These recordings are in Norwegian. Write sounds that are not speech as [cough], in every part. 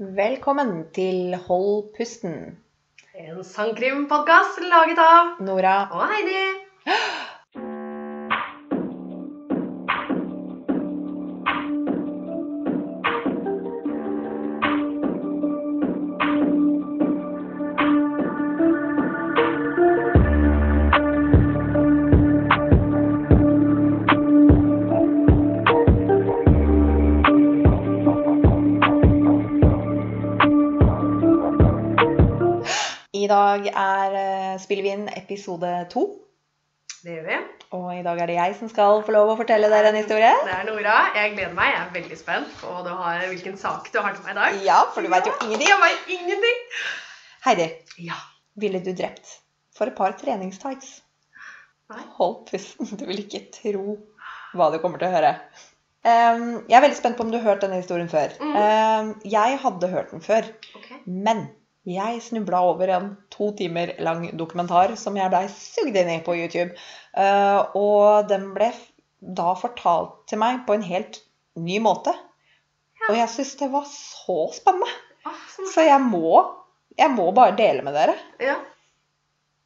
Velkommen til Hold pusten. En sangkrimpodkast laget av Nora. og Heidi. Inn episode to. Det gjør vi. Og i dag er det jeg som skal få lov å fortelle dere en historie. Det er Nora. Jeg gleder meg. Jeg er veldig spent på du har, hvilken sak du har til meg i dag. Ja, for du veit jo ingenting. Jeg vet ingenting. Heidi, Ja. ville du drept for et par treningstights? Nei. Hold pusten. Du vil ikke tro hva du kommer til å høre. Jeg er veldig spent på om du har hørt denne historien før. Mm. Jeg hadde hørt den før. Okay. Men jeg snubla over en to timer lang dokumentar som jeg blei sugd inn i på YouTube. Eh, og den ble da fortalt til meg på en helt ny måte. Og jeg syns det var så spennende. Så Så jeg må, jeg må bare dele med dere. Ja.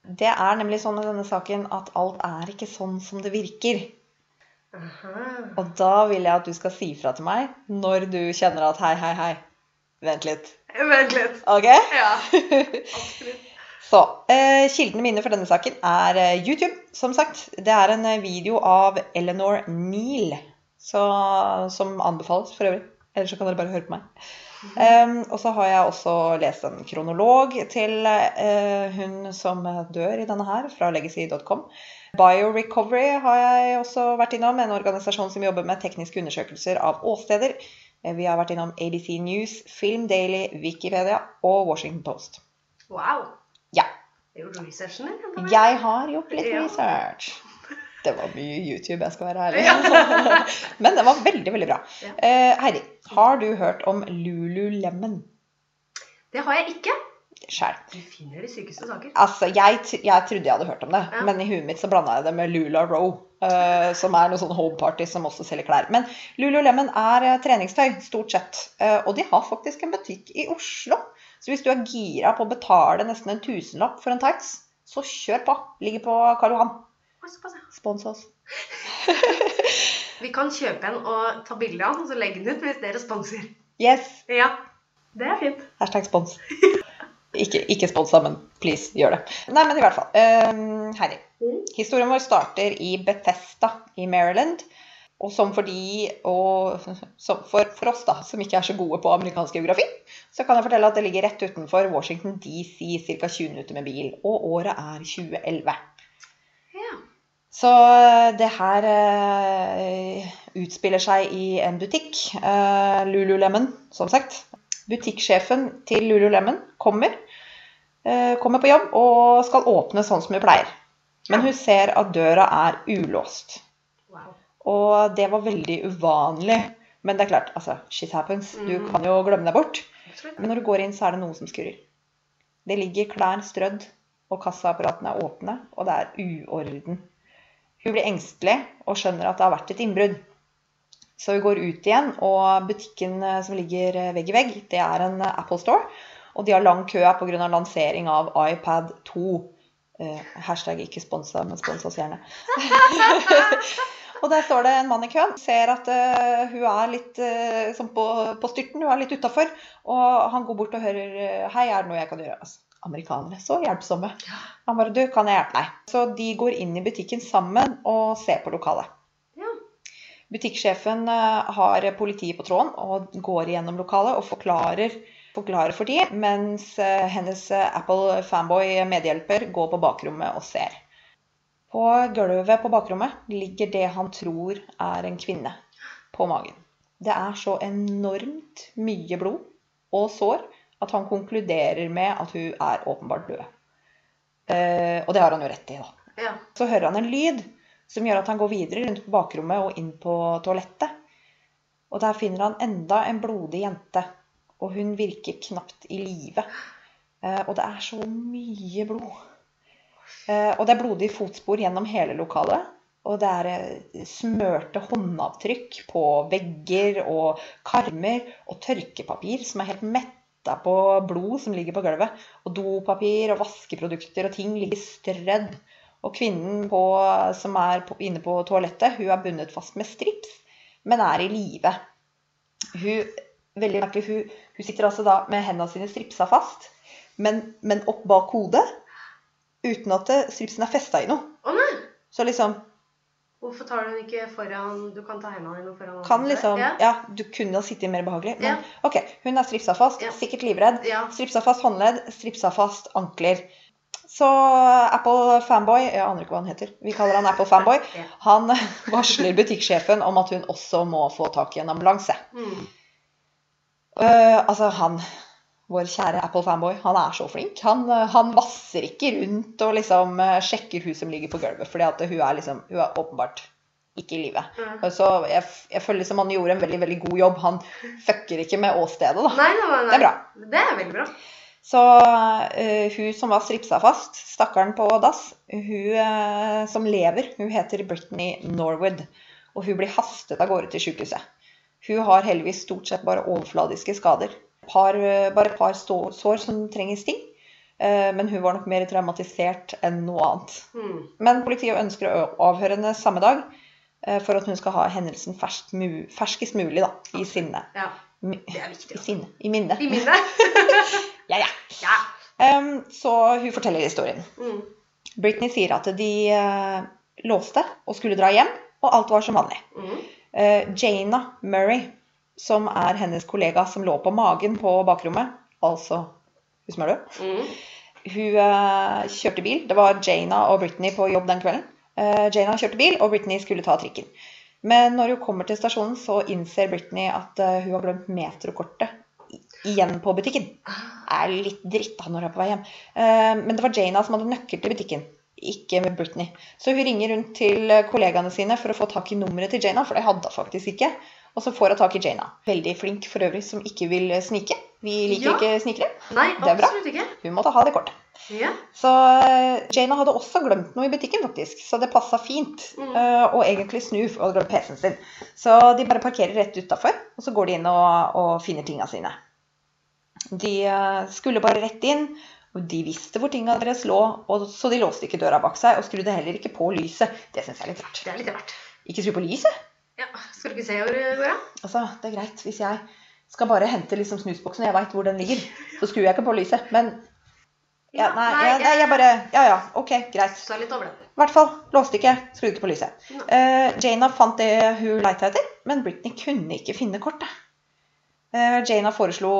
Det er nemlig sånn i denne saken at alt er ikke sånn som det virker. Aha. Og da vil jeg at du skal si fra til meg når du kjenner at hei, hei, hei. Vent litt. Vent litt. Ok? Ja. [laughs] Absolutt. Så, eh, Kildene mine for denne saken er eh, YouTube, som sagt. Det er en eh, video av Eleanor Neal, så, som anbefales for øvrig. Ellers så kan dere bare høre på meg. Um, og så har jeg også lest en kronolog til uh, hun som dør i denne her, fra legacy.com. Biorecovery har jeg også vært innom, en organisasjon som jobber med tekniske undersøkelser av åsteder. Vi har vært innom ABC News, Film Daily, Wikipedia og Washington Post. Wow. Ja. Researchen din? Jeg har gjort litt Ja. research. Det var mye YouTube, jeg skal være ærlig. [laughs] Men det var veldig, veldig bra. Ja. Eh, Heidi, har du hørt om Lululemon Det har jeg ikke. Sjæl. Du finner de sykeste saker. Altså, jeg, jeg trodde jeg hadde hørt om det, Ja. men i huet mitt så blanda jeg det med Lula Row, Uh, som er noe sånn homeparty som også selger klær. Men Lululemon er eh, treningstøy, stort sett. Uh, og de har faktisk en butikk i Oslo. Så hvis du er gira på å betale nesten en tusenlapp for en tax, så kjør på. Ligger på Karl Johan. Spons oss. [laughs] Vi kan kjøpe en og ta bilde av den, og så legge den ut hvis dere sponser. Yes. Ja. Det er fint. Hashtag spons. [laughs] Ikke, ikke sponsa, men please, gjør det. Nei, men i hvert fall. Um, Heidi. Mm. Historien vår starter i Bethesda i Maryland. Og som for de, og [laughs] for, for oss da, som ikke er så gode på amerikansk geografi, så kan jeg fortelle at det ligger rett utenfor Washington DC, ca. 20 minutter med bil. Og året er 2011. Ja. Så det her uh, utspiller seg i en butikk. Eh, Lululemon, som sagt. Butikksjefen til Lululemon kommer, uh, kommer på jobb og skal åpne sånn som hun pleier. Men hun ser at døra er ulåst. Og det var veldig uvanlig. Men det er klart, altså, shit happens. Du Mhm. kan jo glemme deg bort. Men når du går inn, så er det noe som skurrer. Det ligger klær strødd, og kassaapparatene er åpne, og det er uorden. Hun blir engstelig og skjønner at det har vært et innbrudd. Så hun går ut igjen, og butikken eh, som ligger eh, vegg i vegg, det er en eh, Apple Store. Og de har lang kø pga. lansering av iPad 2. Eh, hashtag ikke sponsa, men spons oss gjerne. [laughs] [laughs] og der står det en mann i køen. Ser at uh, hun er litt uh, sånn på, på styrten, hun er litt utafor. Og han går bort og hører eh, Hei, er det noe jeg kan gjøre? Altså, amerikanere, så hjelpsomme. Han bare Du, kan jeg hjelpe deg? Så de går inn i butikken sammen og ser på lokalet. Ja. Butikksjefen uh, har politiet på tråden og går igjennom lokalet og forklarer, forklarer for de, mens hennes Apple fanboy medhjelper går på bakrommet og ser. På gulvet på bakrommet ligger det han tror er en kvinne på magen. Det er så enormt mye blod og sår at han konkluderer med at hun er åpenbart død. Eh, og det har han jo rett i, da. Ja. Så hører han en lyd som gjør at han går videre rundt på bakrommet og inn på toalettet. Og der finner han enda en blodig jente, og hun virker knapt i live. Eh, og det er så mye blod. Eh, og det er blodige fotspor gjennom hele lokalet. Og det er eh, smørte håndavtrykk på vegger og karmer og tørkepapir som er helt metta på blod som ligger på gulvet. Og dopapir og vaskeprodukter og ting ligger strødd. Og kvinnen på, som er på, inne på toalettet, hun er bundet fast med strips, men er i live. Hun, hun, hun sitter altså da med hendene sine stripsa fast, men, men opp bak hodet, uten at det- stripsen er festa i noe. Å nei! Så liksom Hvorfor tar du den ikke foran Du kan ta hendene dine foran kan andre. liksom Ja. Ja, du kunne ha sittet mer behagelig. Men Ja. OK, hun er stripsa fast, Ja. sikkert livredd. Stripsa fast håndledd, stripsa fast ankler. Så Apple Fanboy, jeg aner ikke hva han heter, vi kaller han Apple Fanboy, han [laughs] varsler butikksjefen om at hun også må få tak i en ambulanse. Mm. Uh, altså, han Vår kjære Apple Fanboy, han er så flink. Han, eh, han vasser ikke rundt og liksom eh, sjekker hun som ligger på gulvet, fordi at hun er liksom Hun er åpenbart ikke i live. Mm. Så jeg, jeg føler liksom han gjorde en veldig veldig god jobb. Han fucker ikke med åstedet, da. Nei, nei, nei. Det er bra. Det er veldig bra. Så uh, hun som var stripsa fast, stakkaren på dass, hun uh, som lever, hun heter Brittany Norwood. Og hun blir hastet av gårde til sykehuset. Hun har heldigvis stort sett bare overfladiske skader. Par, eh, bare et par stå- sår som trenger sting. Eh, men hun var nok mer traumatisert enn noe annet. Mm. Men politiet ønsker å avhøre henne samme dag eh, for at hun skal ha hendelsen fersk, ferskest mulig da, i sinne. Ja. Det er viktig. da. sinne. I minne. I minne. [laughs] Ja, ja. [laughs] ja. Um, så hun forteller historien. Mm. Britney sier at de uh, låste og skulle dra hjem, og alt var som vanlig. Mm. Uh, Jana Murray, som er hennes kollega som lå på magen på bakrommet, altså hun som er død, Mm. hun uh, kjørte bil. Det var Jana og Britney på jobb den kvelden. Uh, Jana kjørte bil, og Britney skulle ta trikken. Men når hun kommer til stasjonen, så innser Britney at uh, hun har glemt metrokortet igjen på butikken. er litt dritt da når hun er på vei hjem. Men det var Jana som hadde nøkkel til butikken, ikke med Britney. Så hun ringer rundt til kollegaene sine for å få tak i nummeret til Jana, for det hadde hun faktisk ikke. Og så får hun tak i Jana. Veldig flink for øvrig, som ikke vil eh, snike. Vi liker Ja. ikke snikere. Nei, Det er bra. ikke. Hun måtte ha det kortet. Ja. Så eh, Jana hadde også glemt noe i butikken, faktisk. Så det passa fint. Mm. uh, og egentlig snu og glemme PC-en sin. Så de bare parkerer rett utafor, og så går de inn og, og finner tinga sine. De uh, skulle bare rett inn, og de visste hvor tinga deres lå, og så de låste ikke døra bak seg, og skrudde heller ikke på lyset. Det syns jeg er litt rart. Det er litt rart. Ikke skru på lyset? Skal du ikke se hvor det går, da? Altså, det er greit hvis jeg skal bare hente liksom snusboksen, og jeg veit hvor den ligger. Så skrur jeg ikke på lyset. Men ja, nei, ja, nei, jeg bare Ja ja, ok, greit. Så litt over. I hvert fall låste ikke, skrudde ikke på lyset. Nei. Eh, Jana fant det hun leita etter, men Britney kunne ikke finne kortet. Uh, Jana foreslo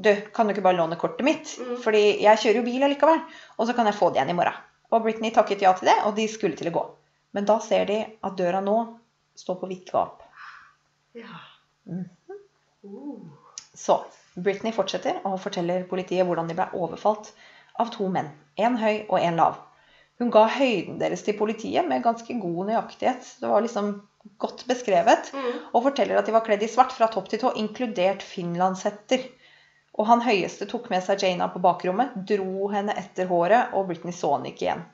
du, kan du ikke bare låne kortet mitt, Mm. fordi jeg kjører jo bil allikevel, og så kan jeg få det igjen i morgen. Og Britney takket ja til det, og de skulle til å gå. Men da ser de at døra nå står på vidt gap. Ja. Mm. Uh. Så Britney fortsetter og forteller politiet hvordan de ble overfalt av to menn. En høy og en lav. Hun ga høyden deres til politiet med ganske god nøyaktighet. Det var liksom godt beskrevet. Mm. Og forteller at de var kledd i svart fra topp til tå, inkludert finlandshetter. Og han høyeste tok med seg Jana på bakrommet, dro henne etter håret, og Britney så henne ikke igjen.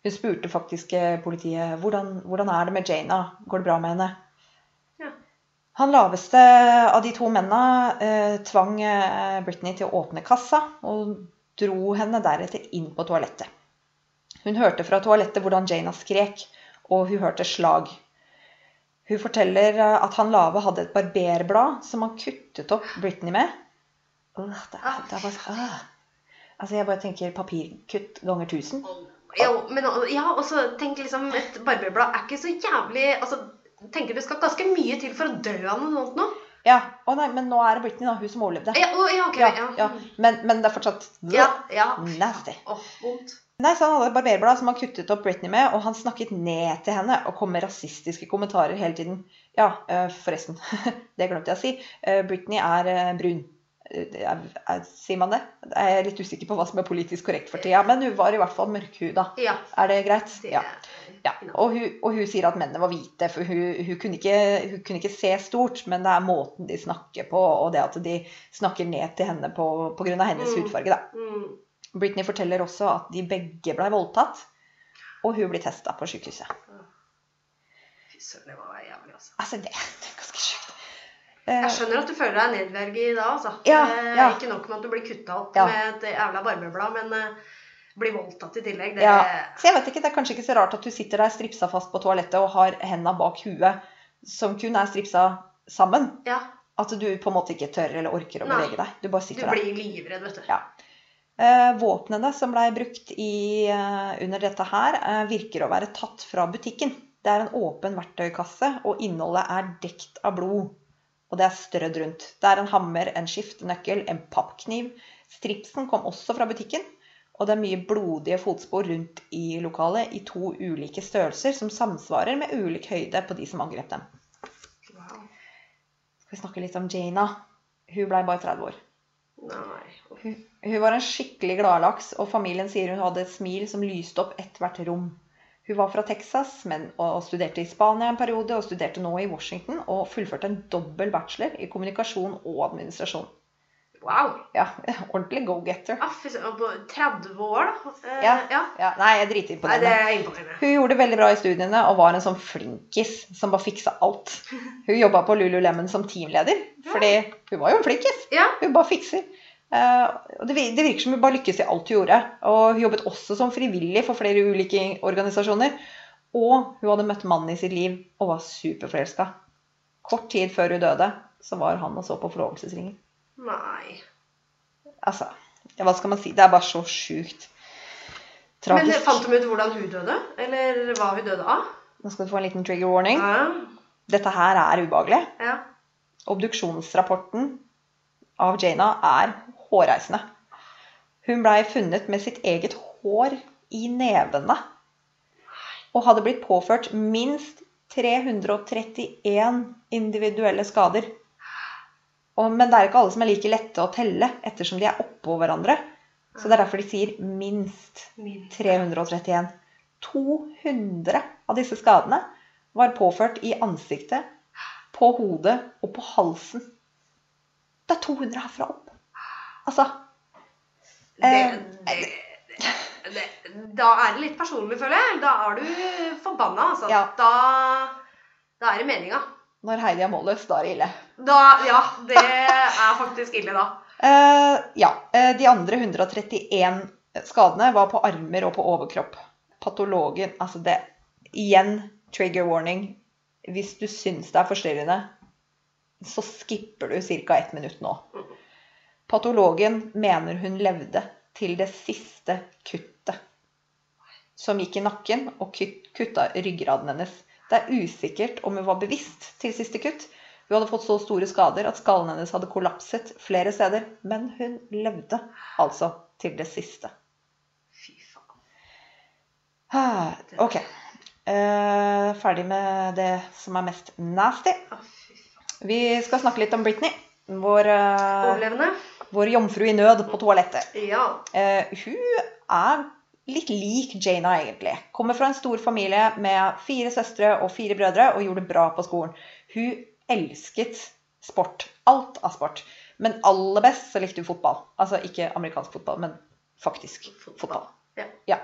Hun spurte faktisk eh, politiet hvordan, hvordan er det med Jana, går det bra med henne? Han laveste av de to mennene eh, tvang eh, Britney til å åpne kassa, og dro henne deretter inn på toalettet. Hun hørte fra toalettet hvordan Jana skrek, og hun hørte slag. Hun forteller eh, at han lave hadde et barberblad som han kuttet opp Britney med. Uh, det det bare, ah. Altså, jeg bare tenker papirkutt ganger 1000. Ja, men ja, og så tenk liksom Et barberblad er ikke så jævlig Altså, tenker det skal ganske mye til for å dø av noe sånt nå. Ja, å nei, men nå er det Britney, da. Hun som overlevde. Ja, oh, ja, ok. Ja, Ja. Men, men det er fortsatt ja, ja. nasty. Åh, vondt. Nei, så Han hadde et barberblad som han kuttet opp Britney med, og han snakket ned til henne og kom med rasistiske kommentarer hele tiden. Ja, øh, forresten. [laughs] Det glemte jeg å si. Øh, Britney er øh, brun. Er, er, sier man det? Jeg er litt usikker på hva som er politisk korrekt for tida, men hun var i hvert fall mørkhuda. Ja. Er det greit? Det Ja. ja. Og, hun, og hun sier at mennene var hvite, for hun, hun, kunne ikke, hun kunne ikke se stort, men det er måten de snakker på, og det at de snakker ned til henne på pga. hennes Mm. hudfarge. da. Mm. Britney forteller også at de begge ble voldtatt, og hun blir testa på sykehuset. Fy søren, det være jævlig, altså. Altså, det, det er ganske sjukt. Eh, Jeg skjønner at du føler deg nedverget i dag, altså. Ja, Eh, ja. Ikke nok med at du blir kutta opp Ja. med et jævla barbeblad, men eh, blir voldtatt i tillegg. Det, Ja, så jeg vet ikke, Det er kanskje ikke så rart at du sitter der stripsa fast på toalettet og har henda bak huet, som kun er stripsa sammen. ja, At du på en måte ikke tør eller orker å bevege deg. Du bare sitter der. blir livredd, vet du. Ja. Eh, våpnene som blei brukt i, eh, under dette her, eh, virker å være tatt fra butikken. Det er en åpen verktøykasse, og innholdet er dekt av blod. Og det er strødd rundt. Det er en hammer, en skiftenøkkel, en pappkniv. Stripsen kom også fra butikken. Og det er mye blodige fotspor rundt i lokalet i to ulike størrelser som samsvarer med ulik høyde på de som angrep dem. Wow. Skal vi snakke litt om Jana? Hun blei bare 30 år. Nei. Hun, hun var en skikkelig gladlaks, og familien sier hun hadde et smil som lyste opp ethvert rom. Hun var fra Texas men, og studerte i Spania en periode, og studerte nå i Washington, og fullførte en dobbel bachelor i kommunikasjon og administrasjon. Wow. Ja, [laughs] ordentlig go-getter. Ah, på 30 år, da. Eh, Ja. ja. Ja, nei, jeg driter på det. Hun gjorde det veldig bra i studiene og var en sånn flinkis som bare fiksa alt. [laughs] Hun jobba på Lululemon som teamleder, fordi hun var jo en flinkis. Ja. Hun bare fikser. Eh, det, det virker som hun bare lykkes i alt hun gjorde. Og hun jobbet også som frivillig for flere ulike organisasjoner. Og hun hadde møtt mannen i sitt liv og var superforelska. Kort tid før hun døde, så var han og så på forlovelsesringen. Nei. Altså, hva skal man si? Det er bare så sjukt. Men Tragisk. fant de ut hvordan hun døde? Eller hva hun døde av? Nå skal du få en liten trigger warning. Ja. Dette her er ubehagelig. ja. Obduksjonsrapporten av Jana er hårreisende. Hun blei funnet med sitt eget hår i nevene. Og hadde blitt påført minst 331 individuelle skader. Og, men det er ikke alle som er like lette å telle, ettersom de er oppå hverandre. Så det er derfor de sier minst 331. 200 av disse skadene var påført i ansiktet, på hodet og på halsen. Det er 200 herfra opp. Altså Det, Eh, det, det, da er det litt personlig, føler jeg. Da er du forbanna, altså. Ja. Da, da er det meninga. Når Heidi er målløs, da er det ille. Da, ja, det er faktisk ille, da. Uh, ja. eh, de andre 131 skadene var på armer og på overkropp. Patologen Altså, det Igjen trigger warning. Hvis du syns det er forstyrrende, så skipper du ca. ett minutt nå. Patologen mener hun levde til det siste kuttet. Som gikk i nakken og kutta ryggraden hennes. Det er usikkert om hun var bevisst til siste kutt. Hun hadde fått så store skader at skallen hennes hadde kollapset flere steder. Men hun levde altså til det siste. Fy faen. Ok. Eh, ferdig med det som er mest nasty. Vi skal snakke litt om Britney. Vår, eh, Overlevende? Vår jomfru i nød på toalettet. Ja. Eh, hun er litt lik Jana, egentlig. Kommer fra en stor familie med fire søstre og fire brødre og gjorde det bra på skolen. Hun elsket sport. Alt av sport. Men aller best så likte hun fotball. Altså ikke amerikansk fotball, men faktisk fotball. Ja.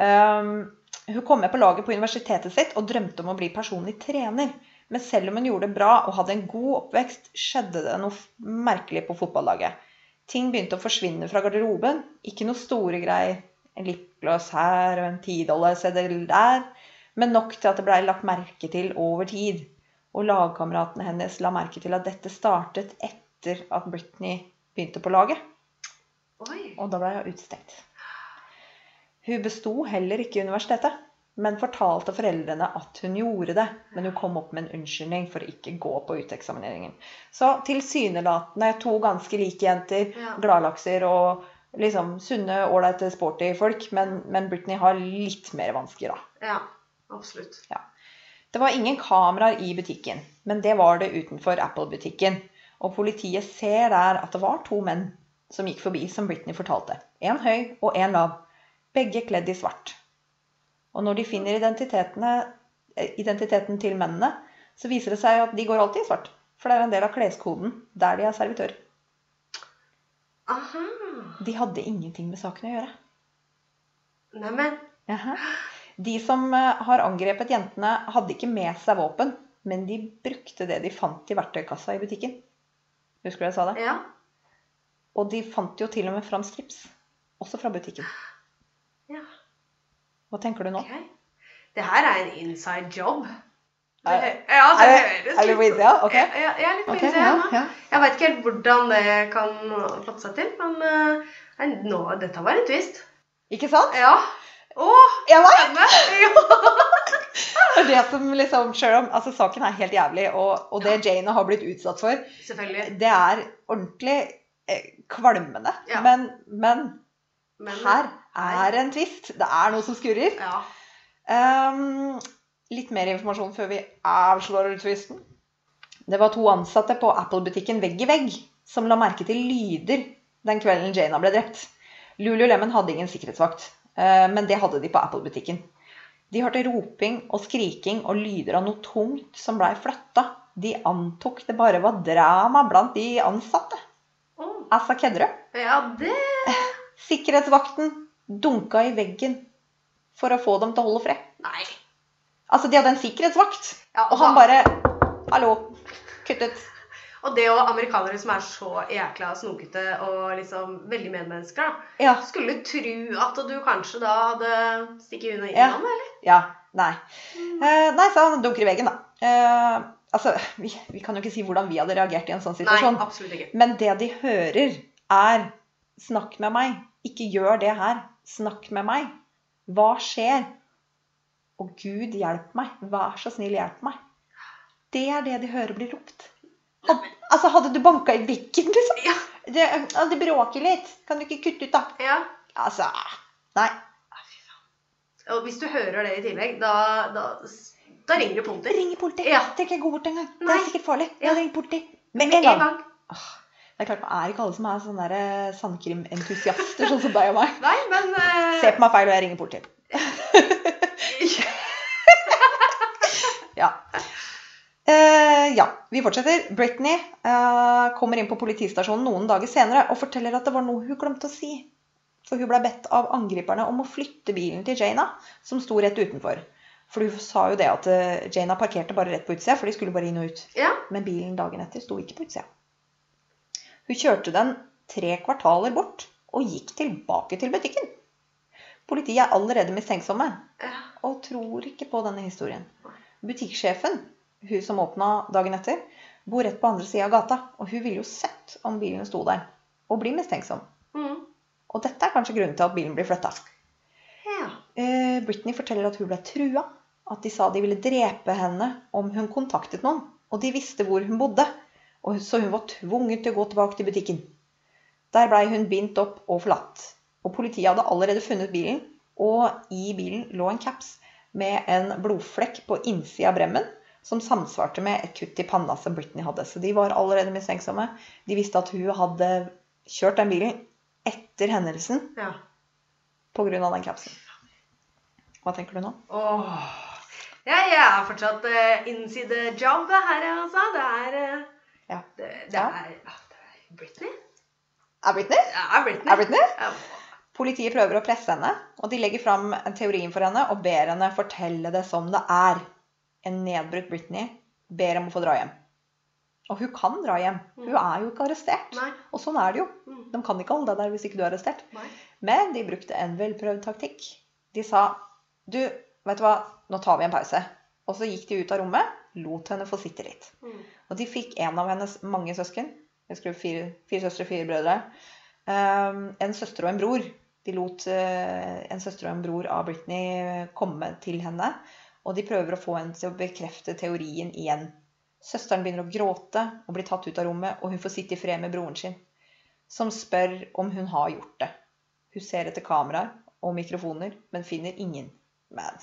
Um, hun kom med på laget på universitetet sitt og drømte om å bli personlig trener. Men selv om hun gjorde det bra og hadde en god oppvekst, skjedde det noe merkelig på fotballaget. Ting begynte å forsvinne fra garderoben. Ikke noe store greier. En lipgloss her og en tidollarseddel der. Men nok til at det blei lagt merke til over tid. Og lagkameratene hennes la merke til at dette startet etter at Britney begynte på laget. Oi. Og da ble hun utestengt. Hun besto heller ikke universitetet, men fortalte foreldrene at hun gjorde det. Men hun kom opp med en unnskyldning for å ikke gå på uteksamineringen. Så tilsynelatende to ganske like jenter, Ja. gladlakser og liksom sunne, ålreite, sporty folk. Men, men Britney har litt mer vansker, da. Ja, absolutt. Det var ingen kameraer i butikken, men det var det utenfor Apple-butikken. Og politiet ser der at det var to menn som gikk forbi, som Britney fortalte. En høy og en lav. Begge kledd i svart. Og når de finner eh, identiteten til mennene, så viser det seg at de går alltid i svart. For det er en del av kleskoden der de er servitør. Aha. De hadde ingenting med saken å gjøre. Neimen. De som eh, har angrepet jentene, hadde ikke med seg våpen, men de brukte det de fant i verktøykassa i butikken. Husker du jeg sa det? Ja. Og de fant jo til og med fram strips. Også fra butikken. ja. Hva tenker du nå? Okay. Det her er en inside job. Det, ja, det høres er på innsida? Ok. Ja, jeg er litt på Ok, innsida ja, nå. ja. Jeg veit ikke helt hvordan det kan fatte seg til, men eh, nei, nå, dette var en twist. Ikke sant? Ja. Å, spennende! [laughs] Det som liksom, selv om altså, saken er helt jævlig, og, og det Jane har blitt utsatt for, det er ordentlig eh, kvalmende. Ja. Men, men Men her er en twist. Det er noe som skurrer. Ja. Um, litt mer informasjon før vi avslører twisten. Det var to ansatte på Apple-butikken vegg i vegg som la merke til lyder den kvelden Jana ble drept. Lululemon hadde ingen sikkerhetsvakt, eh, men det hadde de på Apple-butikken. De hørte roping og skriking og lyder av noe tungt som blei flytta. De antok det bare var drama blant de ansatte. Altså, kødder du? ja, det Sikkerhetsvakten dunka i veggen for å få dem til å holde fred. Nei. Altså, de hadde en sikkerhetsvakt, Ja, og han bare Hallo. Kuttet. Og det og amerikanere som er så jækla snokete og liksom veldig medmennesker, da. Ja. Skulle tru at du kanskje da hadde stikket unna Ja. eller? Ja. Nei. Eh, nei, så han dunker i veggen, da. Eh, altså, vi, vi kan jo ikke si hvordan vi hadde reagert i en sånn situasjon. Nei, absolutt ikke. Men det de hører, er 'snakk med meg'. Ikke gjør det her. Snakk med meg. Hva skjer? Og Gud, hjelp meg. Vær så snill, hjelp meg. Det er det de hører blir ropt. Altså, hadde du banka i veggen, liksom? Ja. Det, det bråker litt. Kan du ikke kutte ut, da? ja. Altså Nei. Og hvis du hører det i tillegg, da, da, da ringer du politiet. Ring politiet. Ja. Tenk ikke går bort engang. Det Nei. er sikkert farlig. Ja. Ring politiet. Med Med en gang. Det er klart, Det er ikke alle som er sånne eh, sandkrimentusiaster, sånn som deg og meg. [laughs] Nei, men Uh... Se på meg feil, og jeg ringer politiet. [laughs] Ja. Uh, ja, vi fortsetter. Britney uh, kommer inn på politistasjonen noen dager senere og forteller at det var noe hun glemte å si. For hun ble bedt av angriperne om å flytte bilen til Jana, som sto rett utenfor. For hun sa jo det at Jana parkerte bare rett på utsida, for de skulle bare inn og ut. Ja. Men bilen dagen etter sto ikke på utsida. Hun kjørte den tre kvartaler bort og gikk tilbake til butikken. Politiet er allerede mistenksomme og tror ikke på denne historien. Butikksjefen, hun som åpna dagen etter, bor rett på andre sida av gata, og hun ville jo sett om bilen sto der, og blir mistenksom. Mm. Og dette er kanskje grunnen til at bilen blir flytta. ja. Uh, Britney forteller at hun ble trua, at de sa de ville drepe henne om hun kontaktet noen, og de visste hvor hun bodde, og så hun var tvunget til å gå tilbake til butikken. Der blei hun bindt opp og forlatt. Og politiet hadde allerede funnet bilen, og i bilen lå en caps med en blodflekk på innsida av bremmen som samsvarte med et kutt i panna som Britney hadde. Så de var allerede mistenksomme. De visste at hun hadde kjørt den bilen etter hendelsen ja. pga. den capsen. Hva tenker du nå? Åh. Ja, jeg er fortsatt uh, inside job her, altså. Det er eh, Ja. det, det, er, ja, det er Britney? Er Britney? Ja, er Britney. Er Britney? Ja. Politiet prøver å presse henne, og de legger fram teorien for henne og ber henne fortelle det som det er. En nedbrutt Britney ber om å få dra hjem. Og hun kan dra hjem. Hun er jo ikke arrestert. Nei. Og sånn er det jo. Mm. De kan ikke holde deg der hvis ikke du er arrestert. Nei. Men de brukte en velprøvd taktikk. De sa du, vet du hva, nå tar vi en pause. Og så gikk de ut av rommet, lot henne få sitte litt. Mm. Og de fikk en av hennes mange søsken. Jeg skrev fire, fire søstre, fire brødre. Um, en søster og en bror. De lot uh, en søster og en bror av Britney komme til henne. Og de prøver å få henne til å bekrefte teorien igjen. Søsteren begynner å gråte og blir tatt ut av rommet, og hun får sitte i fred med broren sin, som spør om hun har gjort det. Hun ser etter kameraer og mikrofoner, men finner ingen. Men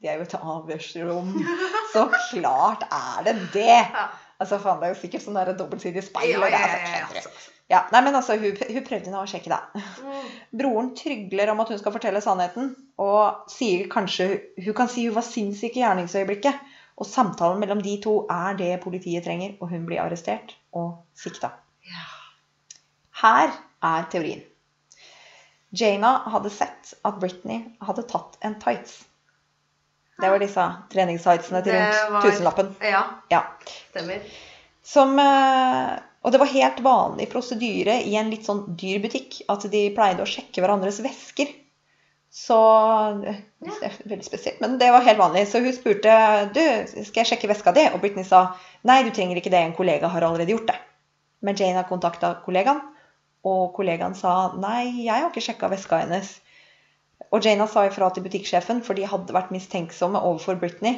de er jo et avhørsrom. Så klart er det det! [laughs] Altså, faen, Det er jo sikkert sånn dobbeltsidig speil. Ja, og det ja, ja, ja, nei, men altså, hun, hun prøvde nå å sjekke det. Mm. Broren trygler om at hun skal fortelle sannheten, og sier kanskje Hun kan si hun var sinnssyk i gjerningsøyeblikket. Og samtalen mellom de to er det politiet trenger, og hun blir arrestert og sikta. Her er teorien. Jana hadde sett at Britney hadde tatt en tights. Det var disse treningssitesene til rundt var- tusenlappen. Ja, Ja. stemmer. Som, eh, og det var helt vanlig prosedyre i en litt sånn dyr butikk at de pleide å sjekke hverandres vesker. Så Det er veldig spesielt, men det var helt vanlig. Så hun spurte du, skal jeg sjekke veska di, og Britney sa nei, du trenger ikke det, en kollega har allerede gjort det. Men Jane har kontakta kollegaen, og kollegaen sa nei, jeg har ikke sjekka veska hennes. Og Jana sa ifra til butikksjefen, for de hadde vært mistenksomme overfor Britney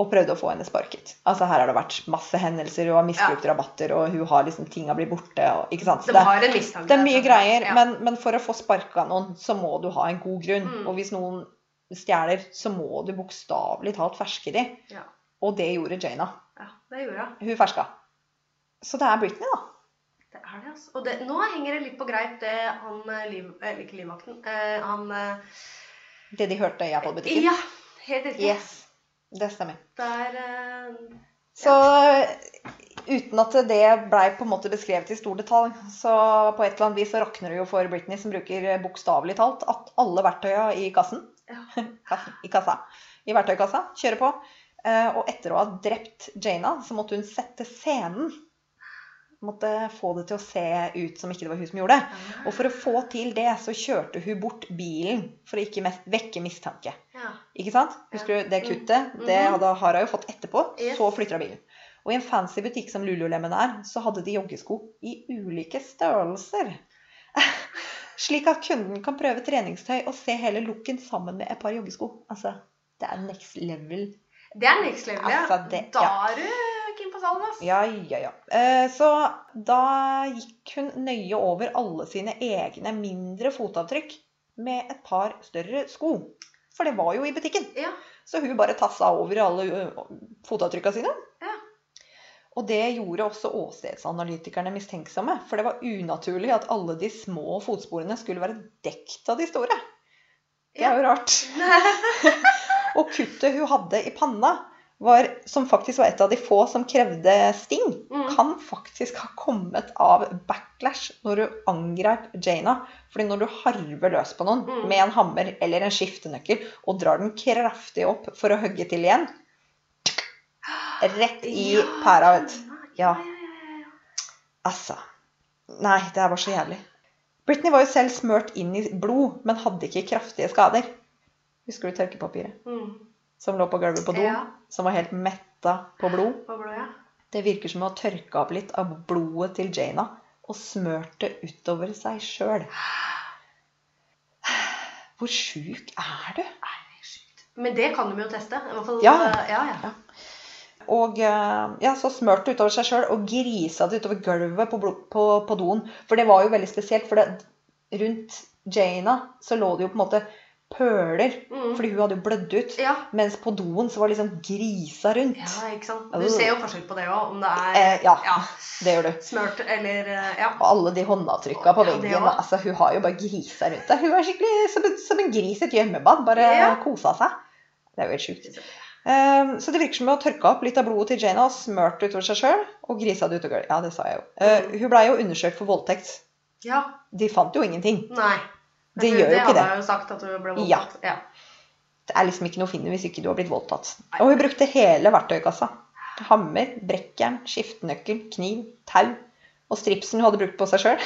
og prøvde å få henne sparket. Altså Her har det vært masse hendelser, hun har misbrukt rabatter, og hun har liksom tinga blir borte. Og, ikke sant? De det, har en mistanke. det er mye greier, Ja. men, men for å få sparka noen, så må du ha en god grunn. Mm. Og hvis noen stjeler, så må du bokstavelig talt ferske de. Ja. Og det gjorde Jana. ja, det gjorde. Hun ferska. Så det er Britney, da. Det er det, altså. Og det, nå henger det litt på greip, det han eh, liv, Eller ikke livvakten. Eh, han eh, Det de hørte i Apple-butikken. Ja, helt riktig. Yes, det stemmer. Der ja. Så uten at det blei på en måte beskrevet i stor detalj, så på et eller annet vis så rakner det jo for Britney, som bruker bokstavelig talt at alle verktøya i kassen, Ja. [laughs] i kassa, i verktøykassa, kjører på. Eh, Og etter å ha drept Jana, så måtte hun sette scenen. Måtte få det til å se ut som ikke det var hun som gjorde det. Og for å få til det, så kjørte hun bort bilen for å ikke vekke mistanke. ja. Ikke sant? Husker du det kuttet? Det Mhm. hadde, har hun jo fått etterpå. Så flytter hun bilen. Og i en fancy butikk som Lululemon er, så hadde de joggesko i ulike størrelser. [laughs] Slik at kunden kan prøve treningstøy og se hele looken sammen med et par joggesko. Altså, det er next level. Det er next level, ja. Altså, det- da er du ass. Ja, ja, ja. Eh, Så da gikk hun nøye over alle sine egne mindre fotavtrykk med et par større sko. For det var jo i butikken. Ja. Så hun bare tassa over alle fotavtrykka sine. Ja. Og det gjorde også åstedsanalytikerne mistenksomme. For det var unaturlig at alle de små fotsporene skulle være dekt av de store. Det er jo rart. [laughs] [laughs] Og kuttet hun hadde i panna, var, som faktisk var et av de få som krevde sting, Mm. kan faktisk ha kommet av backlash når du angrep Jana. Fordi når du harver løs på noen Mm. med en hammer eller en skiftenøkkel og drar den kraftig opp for å hogge til igjen Rett i Ja, pæra, vet Ja. Altså. Nei, det her var så jævlig. Britney var jo selv smørt inn i blod, men hadde ikke kraftige skader. Husker du tørkepapiret Mm. Som lå på gulvet på do? Ja. Som var helt metta på blod? På blod ja? Det virker som hun har tørka opp litt av blodet til Jana og smørt det utover seg sjøl. Hvor sjuk er du? Men det kan de jo teste. Fall, Ja. eh, ja, ja. Og eh, ja, så smørte det utover seg sjøl og grisa det utover gulvet på, på, på doen. For det var jo veldig spesielt, for det, rundt Jana så lå det jo på en måte pøler, Mm. fordi hun hadde jo blødd ut. Ja. Mens på doen så var det liksom grisa rundt. ja, ikke sant. Du ser jo forskjell på det òg, om det er Eh, ja, ja, det gjør du. smørt eller eh, Ja. Og alle de håndavtrykka på veggen. altså Hun har jo bare grisa rundt der. Hun er skikkelig som en, som en gris i et gjemmebad. Bare Ja. kosa seg. Det er jo helt sjukt. Um, så det virker som hun har tørka opp litt av blodet til Jana og smørt det utover seg sjøl. Og grisa det utover Ja, det sa jeg jo. Uh, hun blei jo undersøkt for voldtekt. ja. De fant jo ingenting. Nei. Det gjør jo ikke det. hadde jeg jo sagt at du ble voldtatt. Ja. Det er liksom ikke noe å finne hvis ikke du har blitt voldtatt. Og hun brukte hele verktøykassa. Hammer, brekkjern, skiftenøkkel, kniv, tau og stripsen hun hadde brukt på seg sjøl.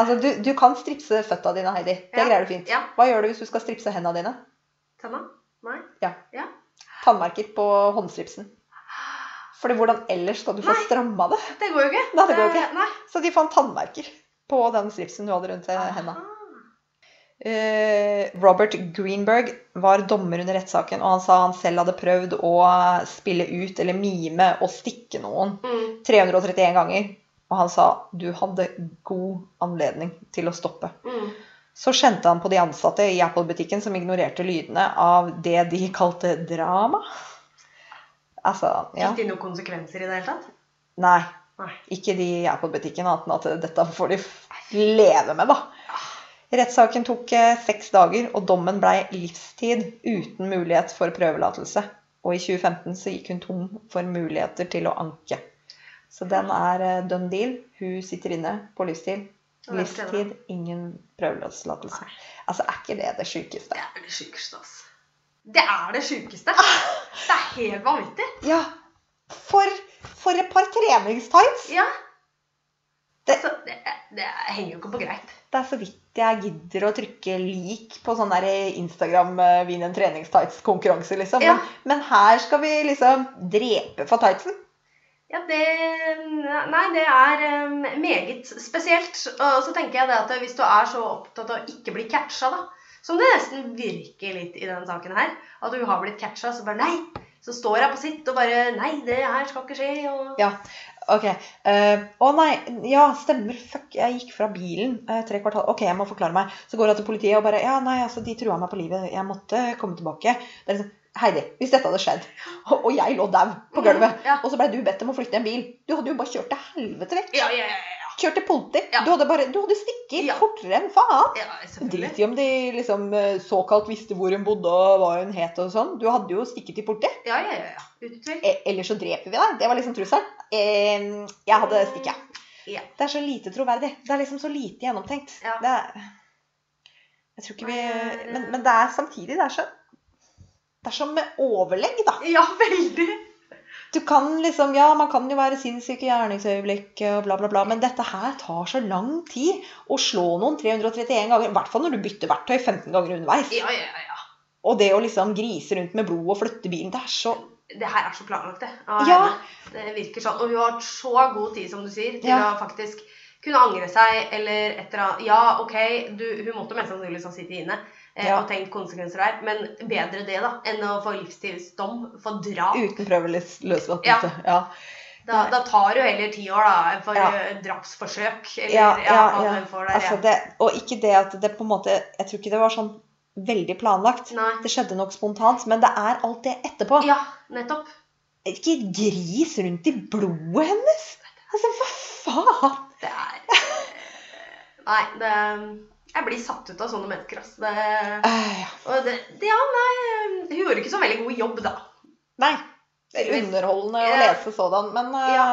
Altså, du, du kan stripse føtta dine, Heidi. Det Ja. greier du fint. Ja. Hva gjør du hvis du skal stripse hendene dine? Tanna? Nei? Tannmerker på håndstripsen. Fordi hvordan ellers skal du få Nei. stramma det? Det går jo ikke. Nei, det går ikke. Nei. Så de fant tannmerker på den stripsen du hadde rundt hendene. Ah. Eh, Robert Greenberg var dommer under rettssaken, og han sa han selv hadde prøvd å spille ut eller mime og stikke noen Mm. 331 ganger. Og han sa du hadde god anledning til å stoppe. Mm. Så skjente han på de ansatte i Apple-butikken som ignorerte lydene av det de kalte drama. Altså, ja. Fikk de noen konsekvenser i det hele tatt? Nei. Ikke de jeg på butikken, annet enn at dette får de leve med, da. Rettssaken tok eh, seks dager, og dommen blei livstid uten mulighet for prøvelatelse. Og i 2015 så gikk hun tom for muligheter til å anke. Så den er eh, done deal. Hun sitter inne på livstid. Livstid, ingen prøveløslatelse. Altså, er ikke det det sjukeste? Det er det sjukeste, altså. Det er det sjukeste. Det er helt vanvittig. Ja. For, for et par treningstights. Ja. Det- Altså, det, det henger jo ikke på greip. Det er så vidt jeg gidder å trykke lik på sånn der Instagram eh, vinn en treningstights-konkurranse, liksom. Ja. Men, men her skal vi liksom drepe for tightsen. Ja, det Nei, det er um, meget spesielt. Og så tenker jeg det at hvis du er så opptatt av å ikke bli catcha, da, som det nesten virker litt i denne saken her, at du har blitt catcha, så bare nei. Så står jeg på sitt og bare Nei, det her skal ikke skje. Og... Ja, ok. Uh, Å nei, ja, stemmer. Fuck, jeg gikk fra bilen uh, tre kvartal. Ok, jeg må forklare meg. Så går jeg til politiet og bare Ja, nei, altså, de trua meg på livet. Jeg måtte komme tilbake. Det er liksom Heidi, hvis dette hadde skjedd, og og jeg lå dau på gulvet, Ja. og så blei du bedt om å flytte i en bil Du hadde jo bare kjørt til helvete vekk. Ja, ja, ja. Ja. Kjørt til politi. Ja. Du hadde bare Du hadde stikket Ja. fortere enn faen. ja. Drit i om de liksom eh, såkalt visste hvor hun bodde og hva hun het og sånn. Du hadde jo stikket til politi. Ja, ja, ja. ja. Uten tvil. Eh, Ellers så dreper vi deg. Det var liksom trusselen. Eh, jeg hadde stikket. Ja. Det er så lite troverdig. Det er liksom så lite gjennomtenkt. Ja. Det er, jeg tror ikke vi men, men det er samtidig Det er så Det er som med overlegg, da. Ja, veldig. Du kan liksom Ja, man kan jo være sinnssyk i gjerningsøyeblikk og bla, bla, bla, men dette her tar så lang tid. Å slå noen 331 ganger, i hvert fall når du bytter verktøy 15 ganger underveis. Ja, ja, ja. Og det å liksom grise rundt med blod og flytte bilen, det er så Det her er så planlagt, det. Ja. Det virker sånn. Og hun har så god tid, som du sier, til Ja. å faktisk kunne angre seg, eller et eller annet Ja, ok, du, hun måtte mest sannsynlig sitte sittet inne Ja. og tenkt konsekvenser der, men bedre det, da, enn å få livstidsdom for drap. uten prøveløslatelse. Ja. Ja. Da, da tar du heller ti år, da, for Ja. eh, drapsforsøk, eller Ja, ja, ja, hva ja. der. Altså det, og ikke det at det på en måte Jeg tror ikke det var sånn veldig planlagt. Nei. Det skjedde nok spontant, men det er alt det etterpå. Ja, nettopp. Ikke gris rundt i blodet hennes! Altså, hva faen? Det er eh, Nei, det Jeg blir satt ut av sånne mennesker, ass. Det, uh, ja. og det, det, ja, nei, hun gjorde ikke så veldig god jobb, da. Nei. Det er underholdende å lese sådan, men uh, Ja.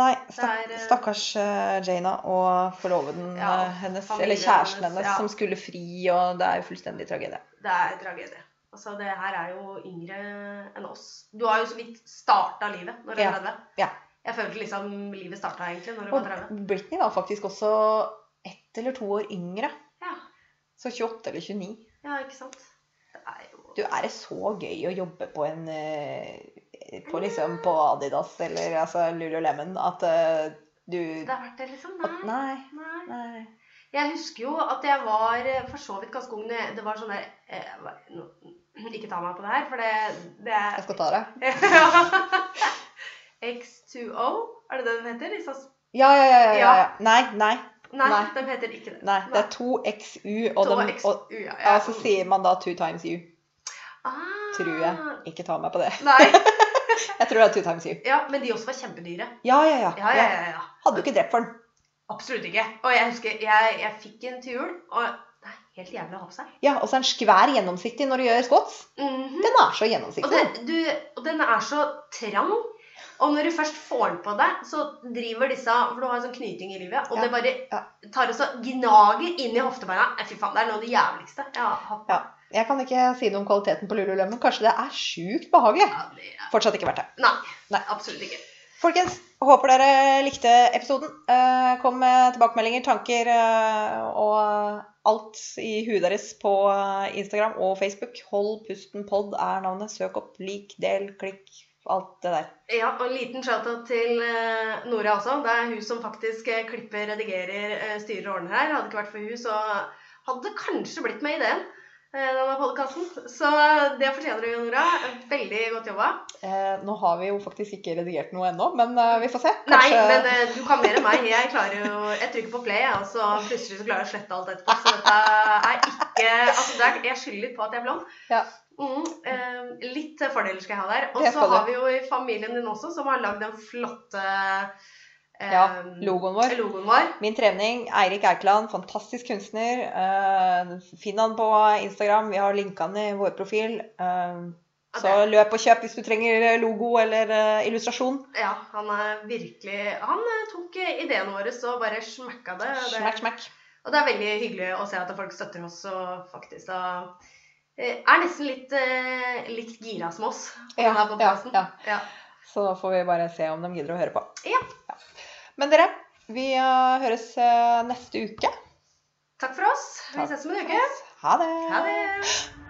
Nei, stak, er, eh, stakkars uh, Jana og forloveden Ja, hennes, eller kjæresten hennes, ja. som skulle fri, og det er jo fullstendig tragedie. Det er tragedie. Altså, det her er jo yngre enn oss. Du har jo så vidt starta livet når du er Ja, 30. ja. Jeg følte liksom livet starta egentlig når du var Og 30. Britney var faktisk også ett eller to år yngre. Ja, Så 28 eller 29. ja ikke sant? Det er jo Du, er det så gøy å jobbe på en eh, på, liksom, på Adidas eller altså, Lululemon at eh, du Det har vært det, liksom? at, Nei. Nei. nei. nei. Jeg husker jo at jeg var eh, for så vidt ganske ung. Det var sånn der eh, Ikke ta meg på det her, for det, det er Jeg skal ta det. [laughs] X2O, er det det den heter? Ja, ja. ja, ja. Ja. ja. Nei, nei. Nei, Nei. de heter ikke det. nei. Det er 2XU, og, de, og ja, ja, så sier man da 2 times U. Ah. Tror jeg. Ikke ta meg på det. Nei. [laughs] Jeg tror det er 2 times U. Ja, men de også var kjempedyre. Ja, ja, ja. Ja, ja, ja. ja. Hadde du ikke drept for den. Absolutt ikke. Og jeg husker jeg, jeg fikk en til jul, og det er helt jævlig å ha på seg. Ja, Og så er den skvær gjennomsiktig når du gjør squats. Mhm. Den er så og, gjennomsiktig. det, du, og den er så trang. Og når du først får den på deg, så driver disse For du har en sånn knyting i livet, og Ja, det bare ja. tar og så gnager inn i hoftebeina. Fy faen, det er noe av det jævligste jeg har hatt. Ja. Jeg kan ikke si noe om kvaliteten på Lululemon. Kanskje det er sjukt behagelig. Ja, det er, Fortsatt ikke verdt det. nei, Nei. absolutt ikke. Folkens, håper dere likte episoden. Eh, Kom med tilbakemeldinger, tanker eh, og alt i huet deres på eh, Instagram og Facebook. Hold pusten pod er navnet. Søk opp, lik, del, klikk. Alt det der. Ja, og en liten shout-out til eh, Nora også. Det er hun som faktisk eh, klipper, redigerer, eh, styrer og ordner her. Hadde det ikke vært for hun, så hadde det kanskje blitt med ideen. Denne podcasten. Så det fortjener du, Nora. Veldig godt jobba. Eh, nå har vi jo faktisk ikke redigert noe ennå, men vi får se. Nei, men du kan mer enn meg. Jeg klarer jo Jeg trykker på play, og så plutselig så klarer jeg å slette alt etterpå. Så dette er ikke Altså, er, jeg skylder litt på at jeg er blond. Ja. Mm, eh, litt fordeler skal jeg ha der. Og så har vi jo i familien din også, som har lagd den flotte eh, Ja, logoen vår. logoen vår. Min trening, Eirik Eikeland, fantastisk kunstner. Eh, finn han på Instagram. Vi har linka han i vår profil. Eh, Ja, så løp og kjøp hvis du trenger logo eller eh, illustrasjon. Ja, han er virkelig Han eh, tok eh, ideene våre og bare smekka det. Smack, smack. Og det er veldig hyggelig å se at folk støtter oss og faktisk da eh, er nesten litt, eh, litt gira som oss. Ja, Ja, ja, ja. Så da får vi bare se om de gidder å høre på. Ja. Men dere, vi eh, høres eh, neste uke. Takk for oss. Vi ses om en uke. Ha det. Ha det.